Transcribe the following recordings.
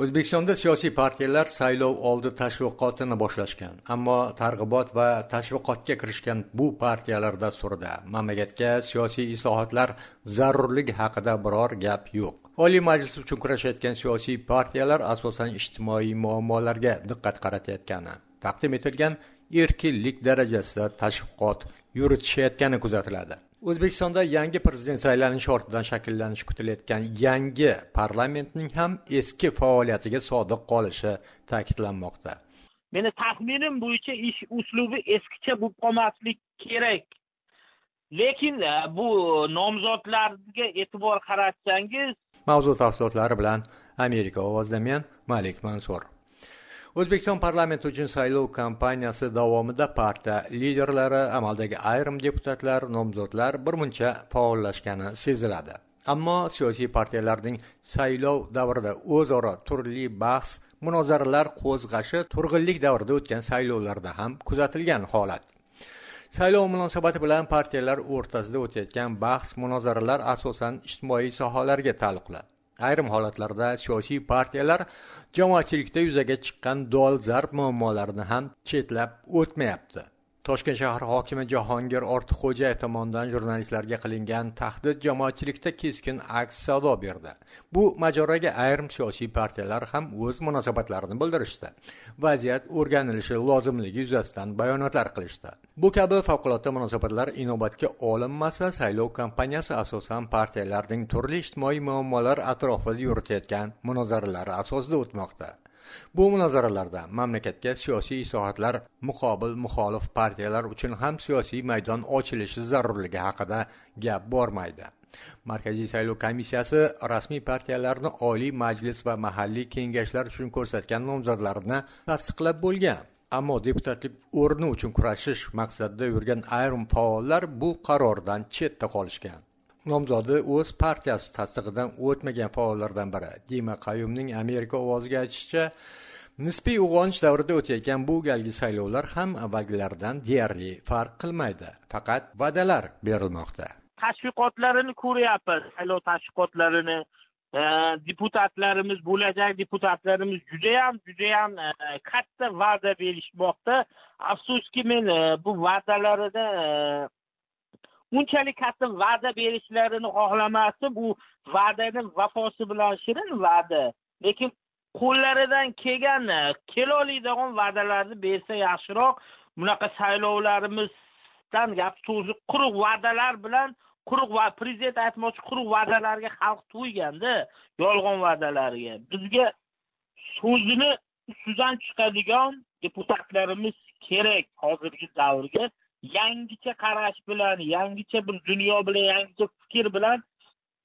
o'zbekistonda siyosiy partiyalar saylov oldi tashviqotini boshlashgan ammo targ'ibot va tashviqotga kirishgan bu partiyalar dasturida mamlakatga siyosiy islohotlar zarurligi haqida biror gap yo'q. Oliy majlis uchun kurashayotgan siyosiy partiyalar asosan ijtimoiy muammolarga diqqat qaratayotgani taqdim etilgan erkinlik darajasida tashviqot yuritishayotgani kuzatiladi. O'zbekistonda yangi prezident saylanishi ortidan shakllanishi kutilayotgan yangi parlamentning ham eski faoliyatiga sodiq qolishi ta'kidlanmoqda. Meni taxminim bo'yicha ish uslubi eskicha bo'lib qolmasligi kerak. Lekin e, bu nomzodlarga e'tibor qaratsangiz mavzu tafsilotlari bilan amerika ovozida men malik mansur o'zbekiston parlamenti uchun saylov kampaniyasi davomida partiya liderlari amaldagi ayrim deputatlar nomzodlar birmuncha faollashgani seziladi. Ammo siyosiy partiyalarning saylov davrida o'zaro turli bahs munozaralar qo'zg'ashi turg'inlik davrida o'tgan saylovlarda ham kuzatilgan holat. Saylov munosabati bilan partiyalar o'rtasida o'tayotgan bahs munozaralar asosan ijtimoiy sohalarga taalluqli. Ayrim holatlarda siyosiy partiyalar jamoatchilikda yuzaga chiqqan dolzarb muammolarni ham chetlab o'tmayapti. Toshkent shahar hokimi jahongir ortiqxo'jayev tomonidan jurnalistlarga qilingan tahdid jamoatchilikda keskin aks sado berdi. Bu mojaroga ayrim siyosiy partiyalar ham o'z munosabatlarini bildirishdi. Vaziyat o'rganilishi lozimligi yuzasidan bayonotlar qilishdi. Bu kabi favqulodda munosabatlar inobatga olinmasa saylov kampaniyasi asosan partiyalarning turli ijtimoiy muammolar atrofida yuritayotgan munozaralari asosida o'tmoqda. Bu munozaralarda mamlakatga siyosiy islohotlar muqobil muxolif partiyalar uchun ham siyosiy maydon ochilishi zarurligi haqida gap bormaydi. Markaziy saylov komissiyasi rasmiy partiyalarni oliy majlis va mahalliy kengashlar uchun ko'rsatgan nomzodlarini tasdiqlab bo'lgan. Ammo deputatlik o'rni uchun kurashish maqsadida yurgan ayrim faollar bu qarordan chetda qolishgan. Nomzodi o'z partiyasi tasdig'idan o'tmagan faollardan biri. Dima qayumning amerika ovoziga aytishicha nisbiy uyg'onish davrida o'tayotgan bu galgi saylovlar ham avvalgilardan deyarli farq qilmaydi. Faqat va'dalar berilmoqda. Tashviqotlarini ko'ryapmiz saylov tashviqotlarini. Deputatlarimiz bo'lajak deputatlarimiz judayam judayam e, katta va'da berishmoqda. Afsuski men e, bu va'dalarini e, unchalik katta va'da berishlarini xohlamasdim u va'dani vafosi bilan shirin va'da. Lekin qo'llaridan kelgan keloladigan va'dalarni bersa yaxshiroq. Bunaqa saylovlarimizdan gap so'zi quruq va'dalar bilan quruq va prezident aytmoqchi quruq va'dalarga xalq to'yganda yolg'on va'dalarga. Bizga so'zini ustidan chiqadigan deputatlarimiz kerak hozirgi davrga. Yangicha qarash bilan yangicha bir dunyo bilan yangicha fikr bilan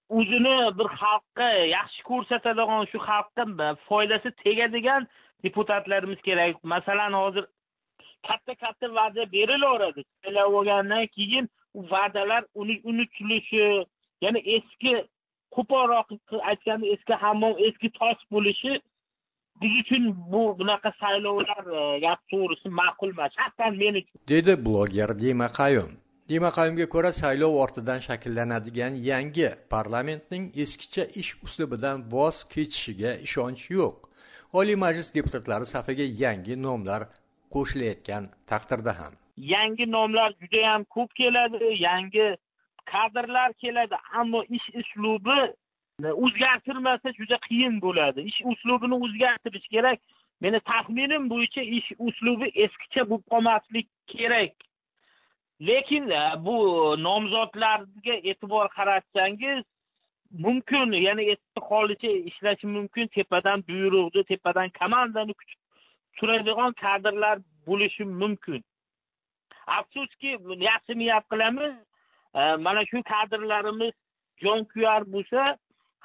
o'zini bir xalqqa yaxshi ko'rsatadigan shu xalqqa foydasi tegadigan deputatlarimiz kerak. Masalan hozir katta katta va'da berilaveradi. Saylab olgandan keyin u va'dalar unutilishi ya'ni eski qo'polroq aytganda eski hammom eski tosh bo'lishi biz uchun bu bunaqa saylovlar e, gap to'g'risi ma'qul emas. Shaxsan men uchun. Dedi bloger dima qayum. Dima qayumga ko'ra saylov ortidan shakllanadigan yangi parlamentning eskicha ish uslubidan voz kechishiga ishonch yo'q. Oliy majlis deputatlari safiga yangi nomlar qo'shilayotgan taqdirda ham. Yangi nomlar judayam ko'p keladi yangi kadrlar keladi ammo ish uslubi o'zgartirmasa juda qiyin bo'ladi. Ish uslubini o'zgartirish kerak. Meni taxminim bo'yicha ish uslubi eskicha bo'lib qolmaslik kerak. Lekin e, bu nomzodlarga e'tibor qaratsangiz mumkin ya'ni eski holicha ishlashi mumkin. Tepadan buyruqni tepadan komandani kutib turadigan kadrlar bo'lishi mumkin. Afsuski yaxshi niyat qilamiz. E, mana shu kadrlarimiz jonkuyar bo'lsa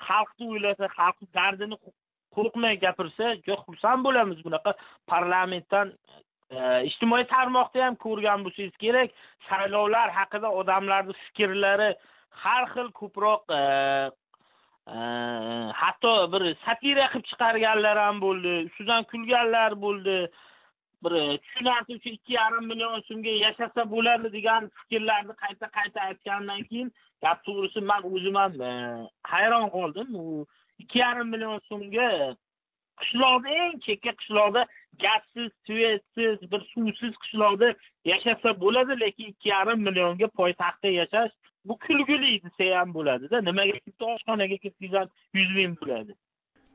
xalqni o'ylasa xalqni dardini qo'rqmay gapirsa juda xursand bo'lamiz bunaqa parlamentdan e, ijtimoiy tarmoqda ham ko'rgan bo'lsangiz kerak saylovlar haqida odamlarni fikrlari har xil ko'proq e, e, hatto bir satira qilib chiqarganlar ham bo'ldi ustidan kulganlar bo'ldi. Bir e, tushunarsiz ikki yarim million so'mga yashasa bo'ladi degan fikrlarni qayta qayta aytgandan keyin gap to'g'risi man o'zim ham e, hayron qoldim. U ikki yarim million so'mga qishloqda eng chekka qishloqda gazsiz svetsiz bir suvsiz qishloqda yashasa bo'ladi lekin ikki yarim millionga poytaxtda yashash bu kulgili desa ham bo'ladida. Nimaga bitta oshxonaga kirsangiz ham yuz ming bo'ladi.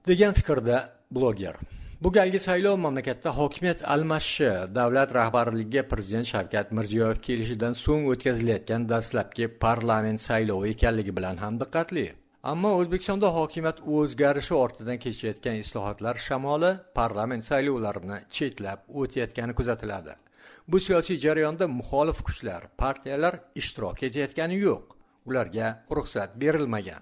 Degan fikrda bloger. Bu galgi saylov mamlakatda hokimiyat almashishi davlat rahbarligiga prezident shavkat mirziyoyev kelishidan so'ng o'tkazilayotgan dastlabki parlament saylovi ekanligi bilan ham diqqatli. Ammo o'zbekistonda hokimiyat o'zgarishi ortidan kechayotgan islohotlar shamoli parlament saylovlarini chetlab o'tayotgani kuzatiladi. Bu siyosiy jarayonda muxolif kuchlar partiyalar ishtirok etayotgani yo'q. Ularga ruxsat berilmagan.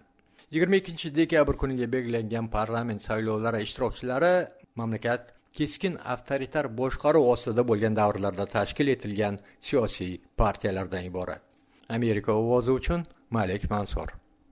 Yigirma ikkinchi dekabr kuniga belgilangan parlament saylovlari ishtirokchilari mamlakat keskin avtoritar boshqaruv ostida bo'lgan davrlarda tashkil etilgan siyosiy partiyalardan iborat. Amerika ovozi uchun malik mansur.